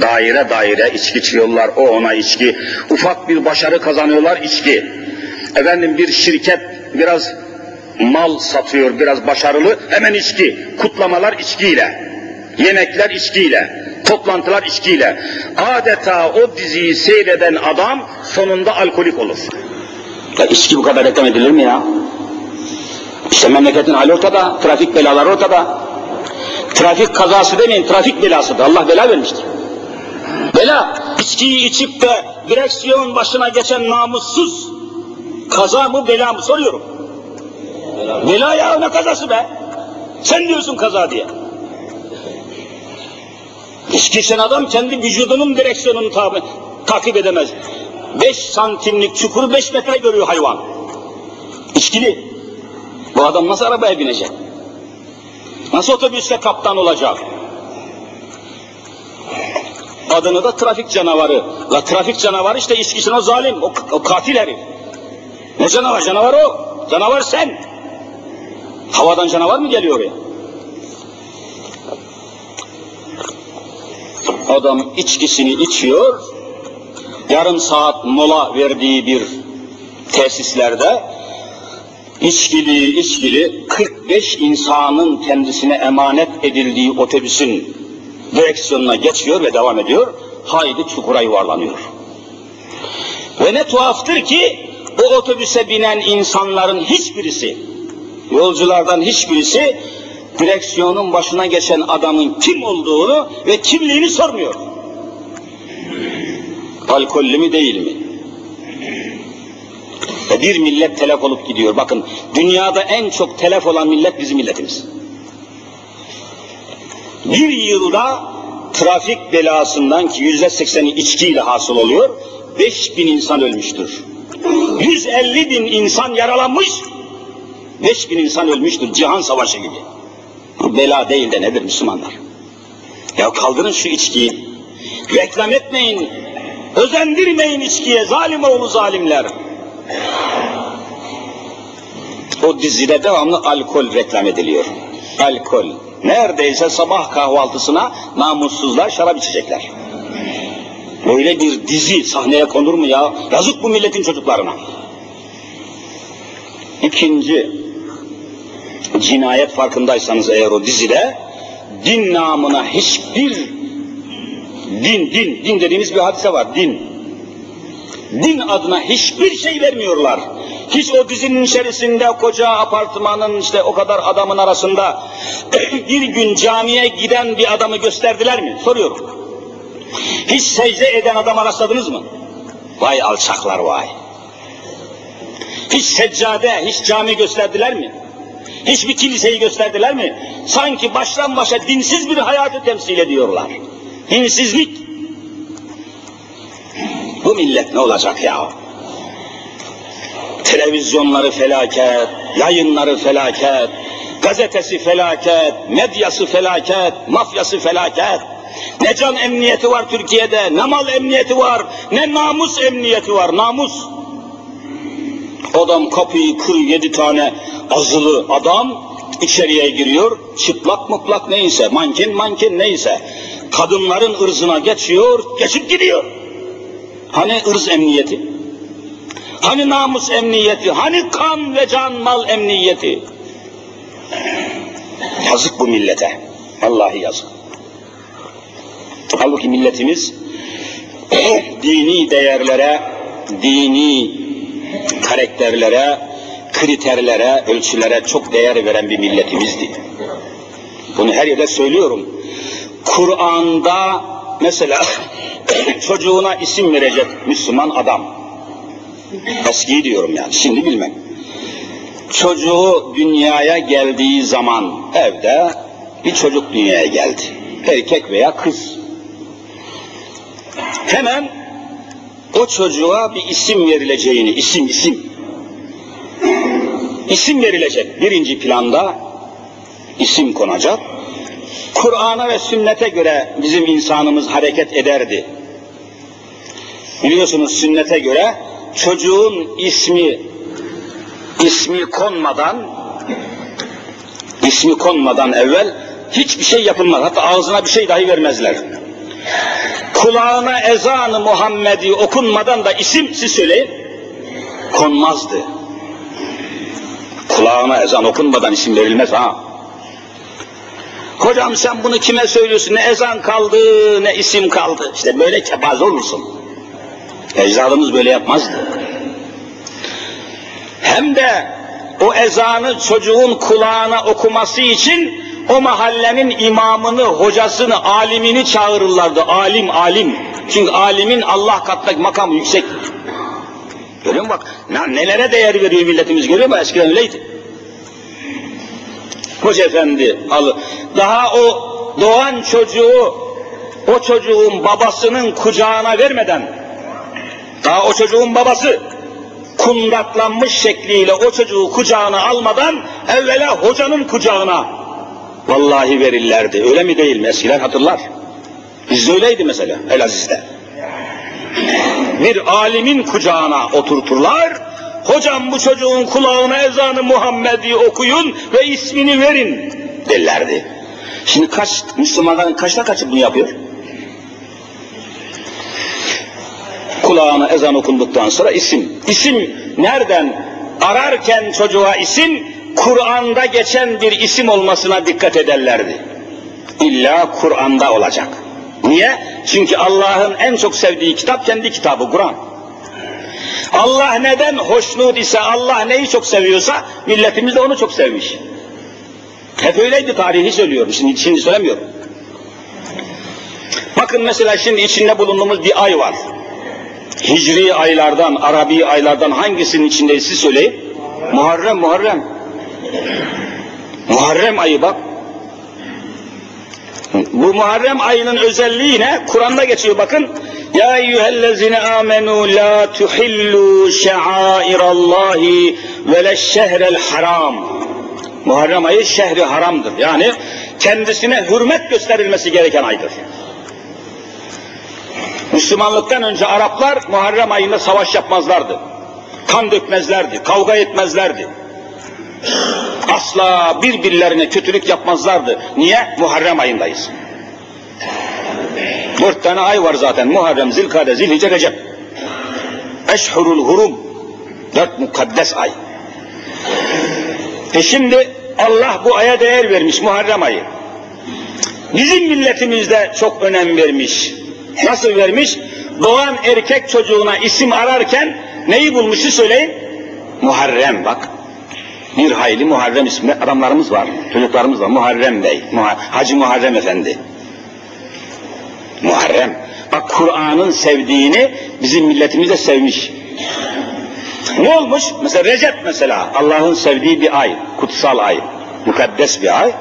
Daire daire içki içiyorlar, o ona içki. Ufak bir başarı kazanıyorlar, içki. Efendim bir şirket biraz mal satıyor, biraz başarılı, hemen içki. Kutlamalar içkiyle. Yemekler içkiyle. Toplantılar içkiyle. Adeta o diziyi seyreden adam sonunda alkolik olur. Ya içki bu kadar reklam edilir mi ya? İşte memleketin hali ortada, trafik belaları ortada. Trafik kazası demeyin, trafik belasıdır. Allah bela vermiştir. Bela, içkiyi içip de direksiyon başına geçen namussuz kaza mı bela mı soruyorum. Bela ya ne kazası be? Sen diyorsun kaza diye. İçki adam kendi vücudunun direksiyonunu tabi, takip edemez. Beş santimlik çukuru beş metre görüyor hayvan. İçkili. Bu adam nasıl arabaya binecek? Nasıl otobüste kaptan olacak? Adını da trafik canavarı. La trafik canavarı işte içkisin o zalim, o, o katil herif. Ne canavar? Canavar o. Canavar sen. Havadan canavar mı geliyor oraya? Adam içkisini içiyor, yarım saat mola verdiği bir tesislerde içkili içkili 45 insanın kendisine emanet edildiği otobüsün direksiyonuna geçiyor ve devam ediyor. Haydi çukura yuvarlanıyor. Ve ne tuhaftır ki o otobüse binen insanların hiçbirisi, yolculardan hiçbirisi direksiyonun başına geçen adamın kim olduğunu ve kimliğini sormuyor. Alkollü mü değil mi? Ve bir millet telef olup gidiyor. Bakın dünyada en çok telef olan millet bizim milletimiz. Bir yılda trafik belasından ki yüzde sekseni içkiyle hasıl oluyor, beş bin insan ölmüştür. 150 bin insan yaralanmış, 5 bin insan ölmüştür cihan savaşı gibi. Bu bela değil de nedir Müslümanlar? Ya kaldırın şu içkiyi, reklam etmeyin, özendirmeyin içkiye, zalim oğlu zalimler. O dizide devamlı alkol reklam ediliyor. Alkol. Neredeyse sabah kahvaltısına namussuzlar şarap içecekler. Böyle bir dizi sahneye konur mu ya? Yazık bu milletin çocuklarına. İkinci cinayet farkındaysanız eğer o dizide din namına hiçbir din, din, din dediğimiz bir hadise var, din. Din adına hiçbir şey vermiyorlar. Hiç o dizinin içerisinde koca apartmanın işte o kadar adamın arasında bir gün camiye giden bir adamı gösterdiler mi? Soruyorum. Hiç secde eden adam rastladınız mı? Vay alçaklar vay. Hiç seccade, hiç cami gösterdiler mi? Hiçbir kiliseyi gösterdiler mi? Sanki baştan başa dinsiz bir hayatı temsil ediyorlar. Dinsizlik. Bu millet ne olacak ya? Televizyonları felaket, yayınları felaket, gazetesi felaket, medyası felaket, mafyası felaket. Ne can emniyeti var Türkiye'de, ne mal emniyeti var, ne namus emniyeti var, namus. Adam kapıyı kırıyor yedi tane azılı adam içeriye giriyor, çıplak muplak neyse, manken manken neyse, kadınların ırzına geçiyor, geçip gidiyor. Hani ırz emniyeti? Hani namus emniyeti? Hani kan ve can mal emniyeti? Yazık bu millete. Vallahi yazık. Halbuki milletimiz dini değerlere, dini karakterlere, kriterlere, ölçülere çok değer veren bir milletimizdi. Bunu her yerde söylüyorum. Kur'an'da mesela çocuğuna isim verecek Müslüman adam. Eskiyi diyorum yani, şimdi bilmem. Çocuğu dünyaya geldiği zaman evde bir çocuk dünyaya geldi. Erkek veya kız. Hemen o çocuğa bir isim verileceğini, isim isim. İsim verilecek. Birinci planda isim konacak. Kur'an'a ve sünnete göre bizim insanımız hareket ederdi. Biliyorsunuz sünnete göre çocuğun ismi ismi konmadan ismi konmadan evvel hiçbir şey yapılmaz. Hatta ağzına bir şey dahi vermezler. Kulağına ezanı Muhammed'i okunmadan da isim siz söyleyin konmazdı. Kulağına ezan okunmadan isim verilmez ha. Hocam sen bunu kime söylüyorsun? Ne ezan kaldı, ne isim kaldı. İşte böyle kebaz olursun. Ecdadımız böyle yapmazdı. Hem de o ezanı çocuğun kulağına okuması için o mahallenin imamını, hocasını, alimini çağırırlardı. Alim, alim. Çünkü alimin Allah katındaki makamı yüksektir. Görüyor musun bak nelere değer veriyor milletimiz görüyor musun? Eskiden öyleydi. Hoca efendi al. Daha o doğan çocuğu o çocuğun babasının kucağına vermeden daha o çocuğun babası kundaklanmış şekliyle o çocuğu kucağına almadan evvela hocanın kucağına vallahi verirlerdi. Öyle mi değil mi? Eskiler hatırlar. Bizde öyleydi mesela Elaziz'de. Bir alimin kucağına oturturlar, hocam bu çocuğun kulağına ezanı Muhammed'i okuyun ve ismini verin derlerdi. Şimdi kaç Müslümanların kaçta kaçı bunu yapıyor? Kulağına ezan okunduktan sonra isim. İsim nereden? Ararken çocuğa isim, Kur'an'da geçen bir isim olmasına dikkat ederlerdi. İlla Kur'an'da olacak. Niye? Çünkü Allah'ın en çok sevdiği kitap kendi kitabı Kur'an. Allah neden hoşnut ise, Allah neyi çok seviyorsa, milletimiz de onu çok sevmiş. Hep öyleydi tarihi söylüyorum, şimdi, şimdi söylemiyorum. Bakın mesela şimdi içinde bulunduğumuz bir ay var. Hicri aylardan, Arabi aylardan hangisinin içindeyiz siz söyleyin. Muharrem, Muharrem. Muharrem ayı bak. Bu Muharrem ayının özelliği ne? Kur'an'da geçiyor bakın. Ya eyyühellezine amenu la tuhillu şa'airallahi ve leşşehrel haram. Muharrem ayı şehri haramdır. Yani kendisine hürmet gösterilmesi gereken aydır. Müslümanlıktan önce Araplar Muharrem ayında savaş yapmazlardı. Kan dökmezlerdi, kavga etmezlerdi. Asla birbirlerine kötülük yapmazlardı. Niye? Muharrem ayındayız. Dört tane ay var zaten. Muharrem, Zilkade, Zilhice, Recep. Eşhurul hurum. Dört mukaddes ay. E şimdi Allah bu aya değer vermiş Muharrem ayı. Bizim milletimizde çok önem vermiş. Nasıl vermiş? Doğan erkek çocuğuna isim ararken neyi bulmuşu söyleyin? Muharrem bak. Bir hayli Muharrem ismi adamlarımız var. Çocuklarımız var. Muharrem Bey. Hacı Muharrem Efendi. Muharrem. Bak Kur'an'ın sevdiğini bizim milletimiz de sevmiş. Ne olmuş? Mesela Recep mesela Allah'ın sevdiği bir ay, kutsal ay, mukaddes bir ay.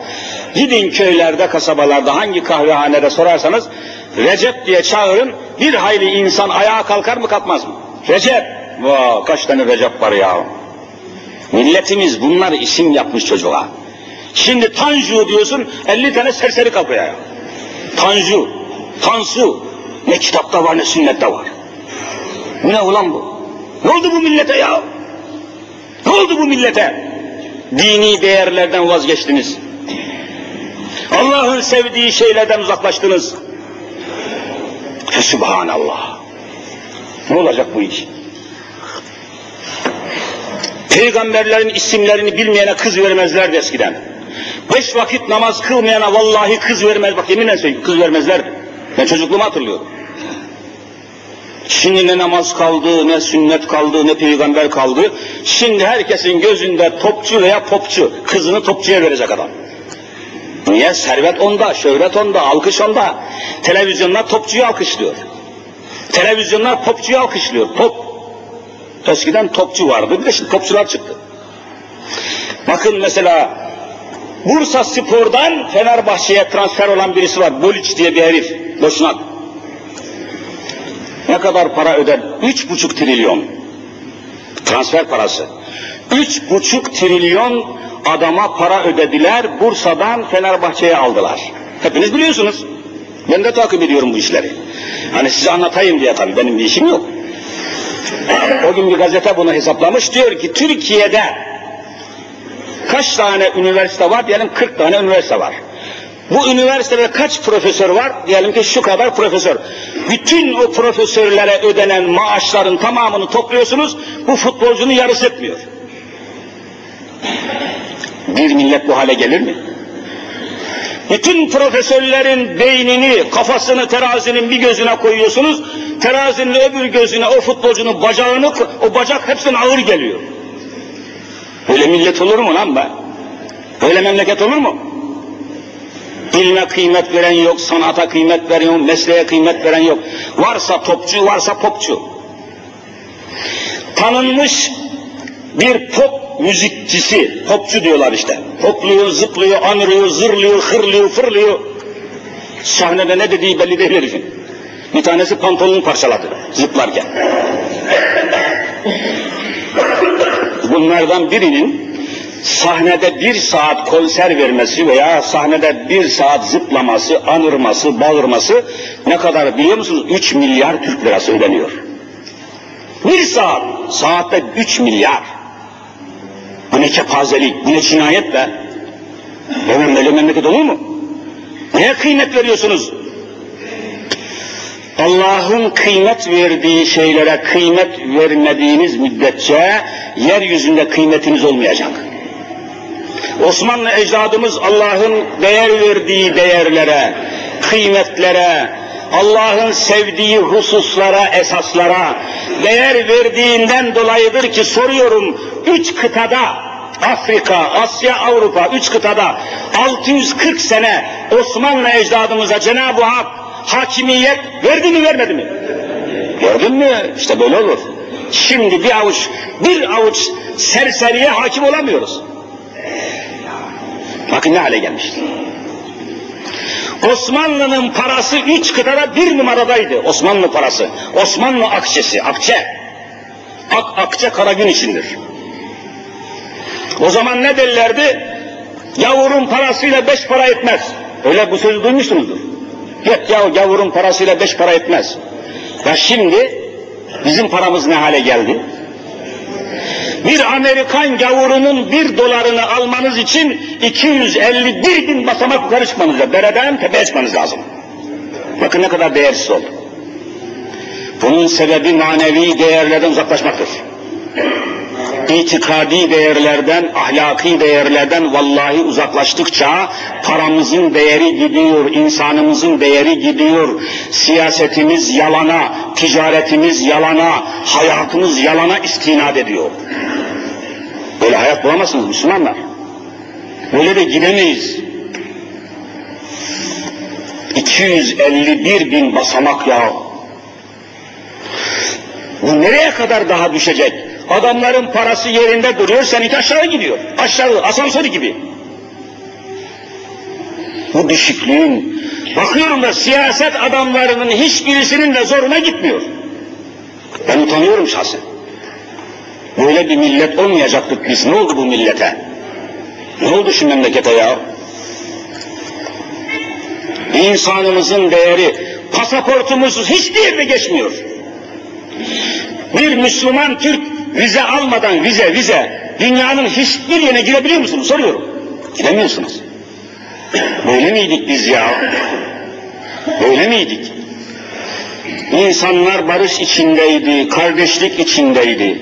Gidin köylerde, kasabalarda hangi kahvehanede sorarsanız Recep diye çağırın bir hayli insan ayağa kalkar mı kalkmaz mı? Recep! Vaa kaç tane Recep var ya. Milletimiz bunlar isim yapmış çocuğa. Şimdi Tanju diyorsun 50 tane serseri kalkıyor ya. Tanju, Tansu ne kitapta var ne sünnette var. Bu ne ulan bu? Ne oldu bu millete ya? Ne oldu bu millete? Dini değerlerden vazgeçtiniz. Allah'ın sevdiği şeylerden uzaklaştınız. Subhanallah. Ne olacak bu iş? Peygamberlerin isimlerini bilmeyene kız vermezlerdi eskiden. Beş vakit namaz kılmayana vallahi kız vermez. Bak yeminle söyleyeyim kız vermezlerdi. Ben çocukluğumu hatırlıyorum. Şimdi ne namaz kaldı, ne sünnet kaldı, ne peygamber kaldı. Şimdi herkesin gözünde topçu veya popçu. Kızını topçuya verecek adam. Niye? Servet onda, şöhret onda, alkış onda. Televizyonlar topçuyu alkışlıyor. Televizyonlar popçuyu alkışlıyor. Top. Eskiden topçu vardı, bir de şimdi topçular çıktı. Bakın mesela Bursa Spor'dan Fenerbahçe'ye transfer olan birisi var. Boliç diye bir herif. Boşnak. Ne kadar para öder? Üç buçuk trilyon. Transfer parası. Üç buçuk trilyon adama para ödediler. Bursa'dan Fenerbahçe'ye aldılar. Hepiniz biliyorsunuz. Ben de takip ediyorum bu işleri. Hani size anlatayım diye tabii benim bir işim yok. O gün bir gazete bunu hesaplamış. Diyor ki Türkiye'de kaç tane üniversite var? Diyelim 40 tane üniversite var. Bu üniversitede kaç profesör var? Diyelim ki şu kadar profesör. Bütün o profesörlere ödenen maaşların tamamını topluyorsunuz. Bu futbolcunun yarısı etmiyor. Bir millet bu hale gelir mi? Bütün profesörlerin beynini, kafasını terazinin bir gözüne koyuyorsunuz. Terazinin öbür gözüne o futbolcunun bacağını, o bacak hepsine ağır geliyor. Böyle millet olur mu lan be? Böyle memleket olur mu? İlme kıymet veren yok, sanata kıymet veren yok, mesleğe kıymet veren yok. Varsa topçu, varsa popçu. Tanınmış bir pop müzikçisi, popçu diyorlar işte. Hopluyor, zıplıyor, anırıyor, zırlıyor, hırlıyor, fırlıyor. Sahnede ne dediği belli değil herifin. Bir tanesi pantolonunu parçaladı zıplarken. Bunlardan birinin sahnede bir saat konser vermesi veya sahnede bir saat zıplaması, anırması, bağırması ne kadar biliyor musunuz? 3 milyar Türk lirası ödeniyor. Bir saat, saatte 3 milyar. Bu ne kepazelik, bu ne cinayet be. Hemen böyle memleket olur mu? Neye kıymet veriyorsunuz? Allah'ın kıymet verdiği şeylere kıymet vermediğiniz müddetçe yeryüzünde kıymetiniz olmayacak. Osmanlı ecdadımız Allah'ın değer verdiği değerlere, kıymetlere, Allah'ın sevdiği hususlara, esaslara değer verdiğinden dolayıdır ki soruyorum üç kıtada Afrika, Asya, Avrupa üç kıtada 640 sene Osmanlı ecdadımıza Cenab-ı Hak hakimiyet verdi mi vermedi mi? Gördün mü? İşte böyle olur. Şimdi bir avuç, bir avuç serseriye hakim olamıyoruz. Bakın ne hale gelmişti. Osmanlı'nın parası üç kıtada bir numaradaydı. Osmanlı parası. Osmanlı akçesi, akçe. Ak, akçe kara gün içindir. O zaman ne derlerdi? Yavurun parasıyla beş para etmez. Öyle bu sözü duymuşsunuzdur. Yok ya gavurun parasıyla beş para etmez. Ya şimdi bizim paramız ne hale geldi? Bir Amerikan gavurunun bir dolarını almanız için 251 bin basamak yukarı çıkmanız lazım. Dereden tepeye çıkmanız lazım. Bakın ne kadar değersiz oldu. Bunun sebebi manevi değerlerden uzaklaşmaktır. İtikadi değerlerden, ahlaki değerlerden vallahi uzaklaştıkça paramızın değeri gidiyor, insanımızın değeri gidiyor, siyasetimiz yalana, ticaretimiz yalana, hayatımız yalana istinad ediyor. Böyle hayat bulamazsınız Müslümanlar. Böyle de gidemeyiz. 251 bin basamak ya. Bu nereye kadar daha düşecek? Adamların parası yerinde duruyor, seninki aşağı gidiyor. Aşağı, asansör gibi. Bu düşüklüğün, bakıyorum da siyaset adamlarının hiçbirisinin de zoruna gitmiyor. Ben utanıyorum şahsen. Böyle bir millet olmayacaktık biz. Ne oldu bu millete? Ne oldu şu memlekete ya? İnsanımızın değeri, pasaportumuz hiçbir yerde geçmiyor. Bir Müslüman Türk vize almadan vize vize dünyanın hiçbir yerine girebiliyor musunuz? Soruyorum. Gidemiyorsunuz. Böyle miydik biz ya? Böyle miydik? İnsanlar barış içindeydi, kardeşlik içindeydi.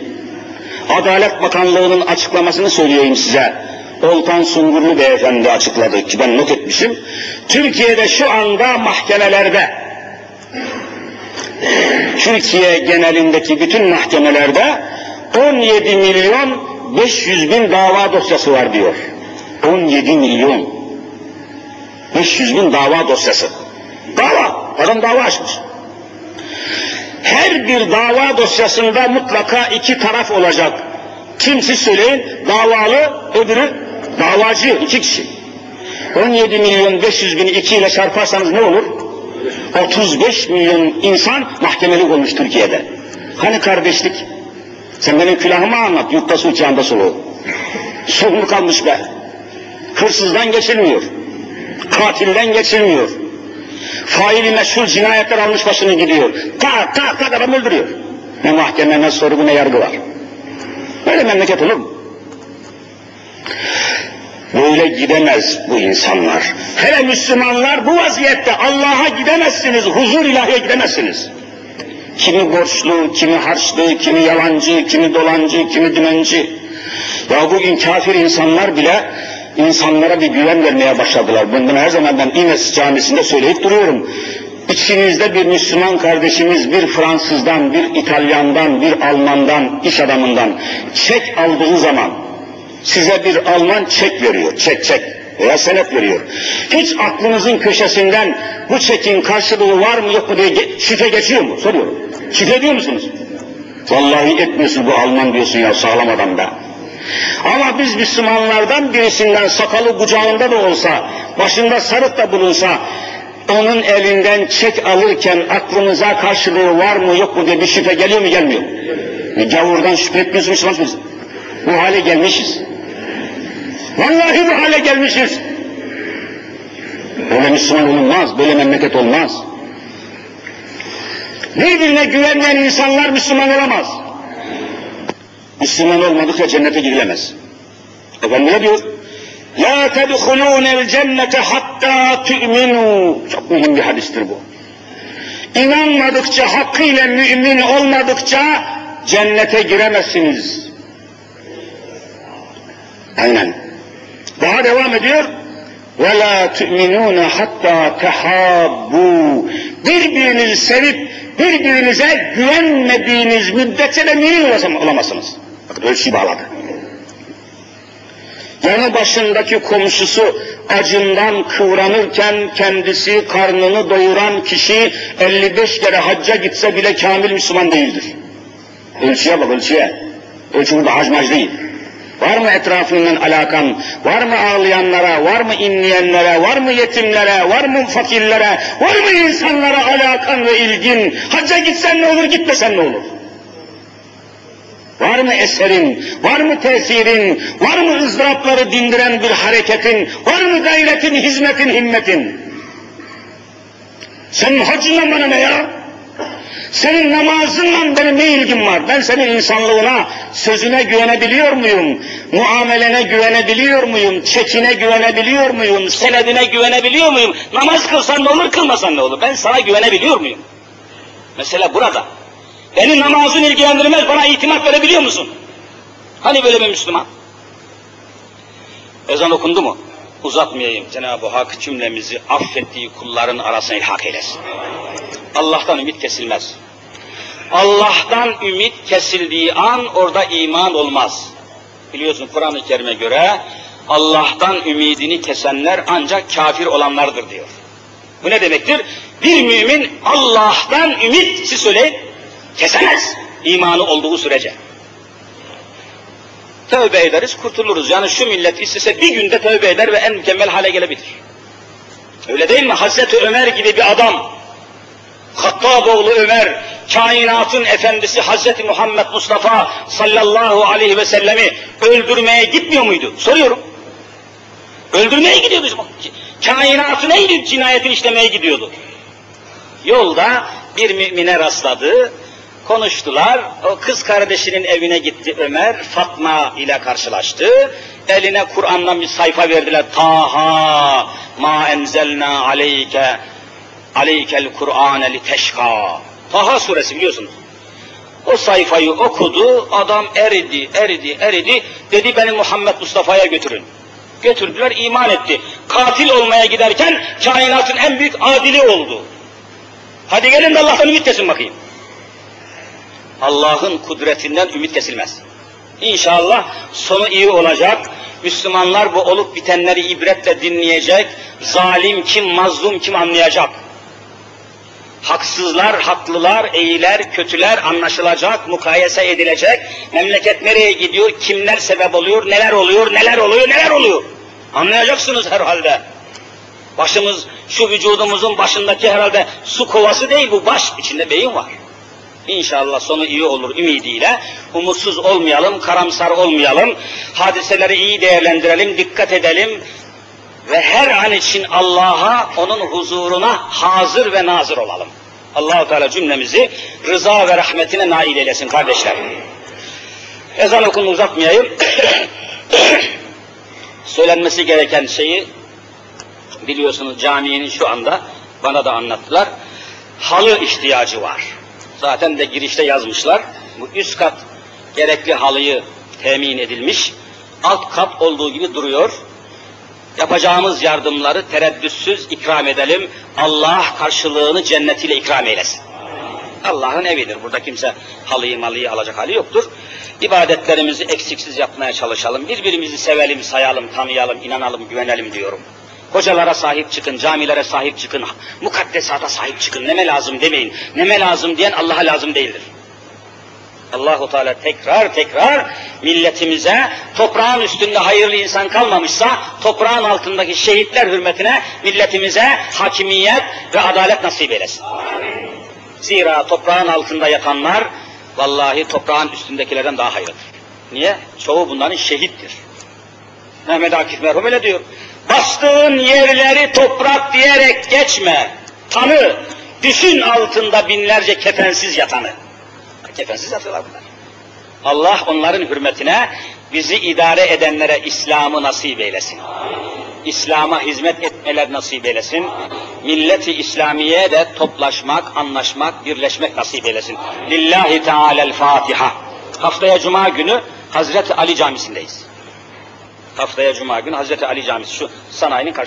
Adalet Bakanlığı'nın açıklamasını söyleyeyim size. Oltan Sungurlu Beyefendi açıkladı ki ben not etmişim. Türkiye'de şu anda mahkemelerde, Türkiye genelindeki bütün mahkemelerde 17 milyon 500 bin dava dosyası var diyor. 17 milyon 500 bin dava dosyası. Dava, adam dava açmış. Her bir dava dosyasında mutlaka iki taraf olacak. Kimsi söyleyin, davalı, öbürü davacı, iki kişi. 17 milyon 500 bin iki ile çarparsanız ne olur? 35 milyon insan mahkemelik olmuş Türkiye'de. Hani kardeşlik? Sen benim külahımı anlat, yurtta su uçağında suluğu. Su kalmış be? Hırsızdan geçilmiyor. Katilden geçilmiyor. Faili meşhur cinayetler almış başını gidiyor. Tak tak tak adam öldürüyor. Ne mahkeme, ne sorgu, ne yargı var. Böyle memleket olur mu? Böyle gidemez bu insanlar. Hele Müslümanlar bu vaziyette Allah'a gidemezsiniz, huzur ilahiye gidemezsiniz. Kimi borçlu, kimi harçlı, kimi yalancı, kimi dolancı, kimi dümenci. Ya bugün kafir insanlar bile insanlara bir güven vermeye başladılar. Bundan her zaman ben İmes camisinde söyleyip duruyorum. İçinizde bir Müslüman kardeşimiz bir Fransızdan, bir İtalyandan, bir Almandan, iş adamından çek aldığı zaman size bir Alman çek veriyor, çek çek veya senet veriyor. Hiç aklınızın köşesinden bu çekin karşılığı var mı yok mu diye şüphe geçiyor mu? Soruyorum. Şüphe ediyor musunuz? Vallahi etmiyorsun bu Alman diyorsun ya sağlam adam da. Ama biz Müslümanlardan birisinden sakalı kucağında da olsa, başında sarık da bulunsa, onun elinden çek alırken aklımıza karşılığı var mı yok mu diye bir şüphe geliyor mu gelmiyor mu? Gavurdan şüphe biz. Bu hale gelmişiz. Vallahi bu hale gelmişiz. Böyle Müslüman olmaz, böyle memleket olmaz. Birbirine güvenmeyen insanlar Müslüman olamaz. Müslüman olmadıkça cennete girilemez. Efendim ne diyor? La tedhulûnel cennete hatta tu'minû. Çok mühim bir hadistir bu. İnanmadıkça, hakkıyla mümin olmadıkça cennete giremezsiniz. Aynen. Daha devam ediyor. وَلَا تُؤْمِنُونَ hatta tehabbu. Birbirinizi sevip birbirinize güvenmediğiniz müddetçe de mümin olamazsınız. Bakın ölçüyü bağladı. Yanı başındaki komşusu acından kıvranırken kendisi karnını doyuran kişi 55 kere hacca gitse bile kamil Müslüman değildir. Ölçüye bak ölçüye. Ölçü burada hacmac değil. Var mı etrafından alakan? Var mı ağlayanlara? Var mı inleyenlere? Var mı yetimlere? Var mı fakirlere? Var mı insanlara alakan ve ilgin? Hacca gitsen ne olur, gitmesen ne olur? Var mı eserin, var mı tesirin, var mı ızdırapları dindiren bir hareketin, var mı gayretin, hizmetin, himmetin? Senin hacınla bana ne ya? Senin namazınla benim ne ilgim var? Ben senin insanlığına, sözüne güvenebiliyor muyum? Muamelene güvenebiliyor muyum? Çekine güvenebiliyor muyum? Senedine güvenebiliyor muyum? Namaz kılsan ne olur, kılmasan ne olur? Ben sana güvenebiliyor muyum? Mesela burada. Beni namazın ilgilendirmez, bana itimat verebiliyor musun? Hani böyle bir Müslüman? Ezan okundu mu? Uzatmayayım. Cenab-ı Hak cümlemizi affettiği kulların arasına ilhak eylesin. Allah'tan ümit kesilmez. Allah'tan ümit kesildiği an orada iman olmaz. Biliyorsun Kur'an-ı Kerim'e göre Allah'tan ümidini kesenler ancak kafir olanlardır diyor. Bu ne demektir? Bir mümin Allah'tan ümit, siz söyleyin, kesemez imanı olduğu sürece. Tövbe ederiz, kurtuluruz. Yani şu millet istese bir günde tövbe eder ve en mükemmel hale gelebilir. Öyle değil mi? Hazreti Ömer gibi bir adam, Hattaboğlu Ömer, kainatın efendisi Hazreti Muhammed Mustafa sallallahu aleyhi ve sellemi öldürmeye gitmiyor muydu? Soruyorum. Öldürmeye gidiyordu. Kainatı neydi cinayetin işlemeye gidiyordu. Yolda bir mümine rastladı, konuştular. O kız kardeşinin evine gitti Ömer, Fatma ile karşılaştı. Eline Kur'an'dan bir sayfa verdiler. Taha ma enzelna aleyke aleykel Kur'ane li teşka. Taha suresi biliyorsunuz. O sayfayı okudu, adam eridi, eridi, eridi. Dedi beni Muhammed Mustafa'ya götürün. Götürdüler, iman etti. Katil olmaya giderken kainatın en büyük adili oldu. Hadi gelin de Allah'tan ümit kesin bakayım. Allah'ın kudretinden ümit kesilmez. İnşallah sonu iyi olacak. Müslümanlar bu olup bitenleri ibretle dinleyecek. Zalim kim, mazlum kim anlayacak. Haksızlar, haklılar, iyiler, kötüler anlaşılacak, mukayese edilecek. Memleket nereye gidiyor, kimler sebep oluyor, neler oluyor, neler oluyor, neler oluyor. Anlayacaksınız herhalde. Başımız, şu vücudumuzun başındaki herhalde su kovası değil bu, baş içinde beyin var. İnşallah sonu iyi olur ümidiyle. Umutsuz olmayalım, karamsar olmayalım. Hadiseleri iyi değerlendirelim, dikkat edelim. Ve her an için Allah'a, onun huzuruna hazır ve nazır olalım. Allahu Teala cümlemizi rıza ve rahmetine nail eylesin kardeşler. Ezan okulunu uzatmayayım. Söylenmesi gereken şeyi biliyorsunuz caminin şu anda bana da anlattılar. Halı ihtiyacı var. Zaten de girişte yazmışlar. Bu üst kat gerekli halıyı temin edilmiş. Alt kat olduğu gibi duruyor. Yapacağımız yardımları tereddütsüz ikram edelim. Allah karşılığını cennetiyle ikram eylesin. Allah'ın evidir. Burada kimse halıyı malıyı alacak hali yoktur. İbadetlerimizi eksiksiz yapmaya çalışalım. Birbirimizi sevelim, sayalım, tanıyalım, inanalım, güvenelim diyorum. Hocalara sahip çıkın, camilere sahip çıkın, mukaddesata sahip çıkın. Neme lazım demeyin. Neme lazım diyen Allah'a lazım değildir. Allahu Teala tekrar tekrar milletimize toprağın üstünde hayırlı insan kalmamışsa toprağın altındaki şehitler hürmetine milletimize hakimiyet ve adalet nasip eylesin. Zira toprağın altında yatanlar vallahi toprağın üstündekilerden daha hayırlıdır. Niye? Çoğu bunların şehittir. Mehmet Akif merhum öyle diyor. Bastığın yerleri toprak diyerek geçme. Tanı, düşün altında binlerce kefensiz yatanı. Kefensiz yatıyorlar bunlar. Allah onların hürmetine bizi idare edenlere İslam'ı nasip eylesin. İslam'a hizmet etmeler nasip eylesin. Milleti İslamiye de toplaşmak, anlaşmak, birleşmek nasip eylesin. Lillahi Teala'l Fatiha. Haftaya Cuma günü Hazreti Ali Camisi'ndeyiz. Haftaya Cuma günü Hazreti Ali Camisi şu sanayinin karşısında.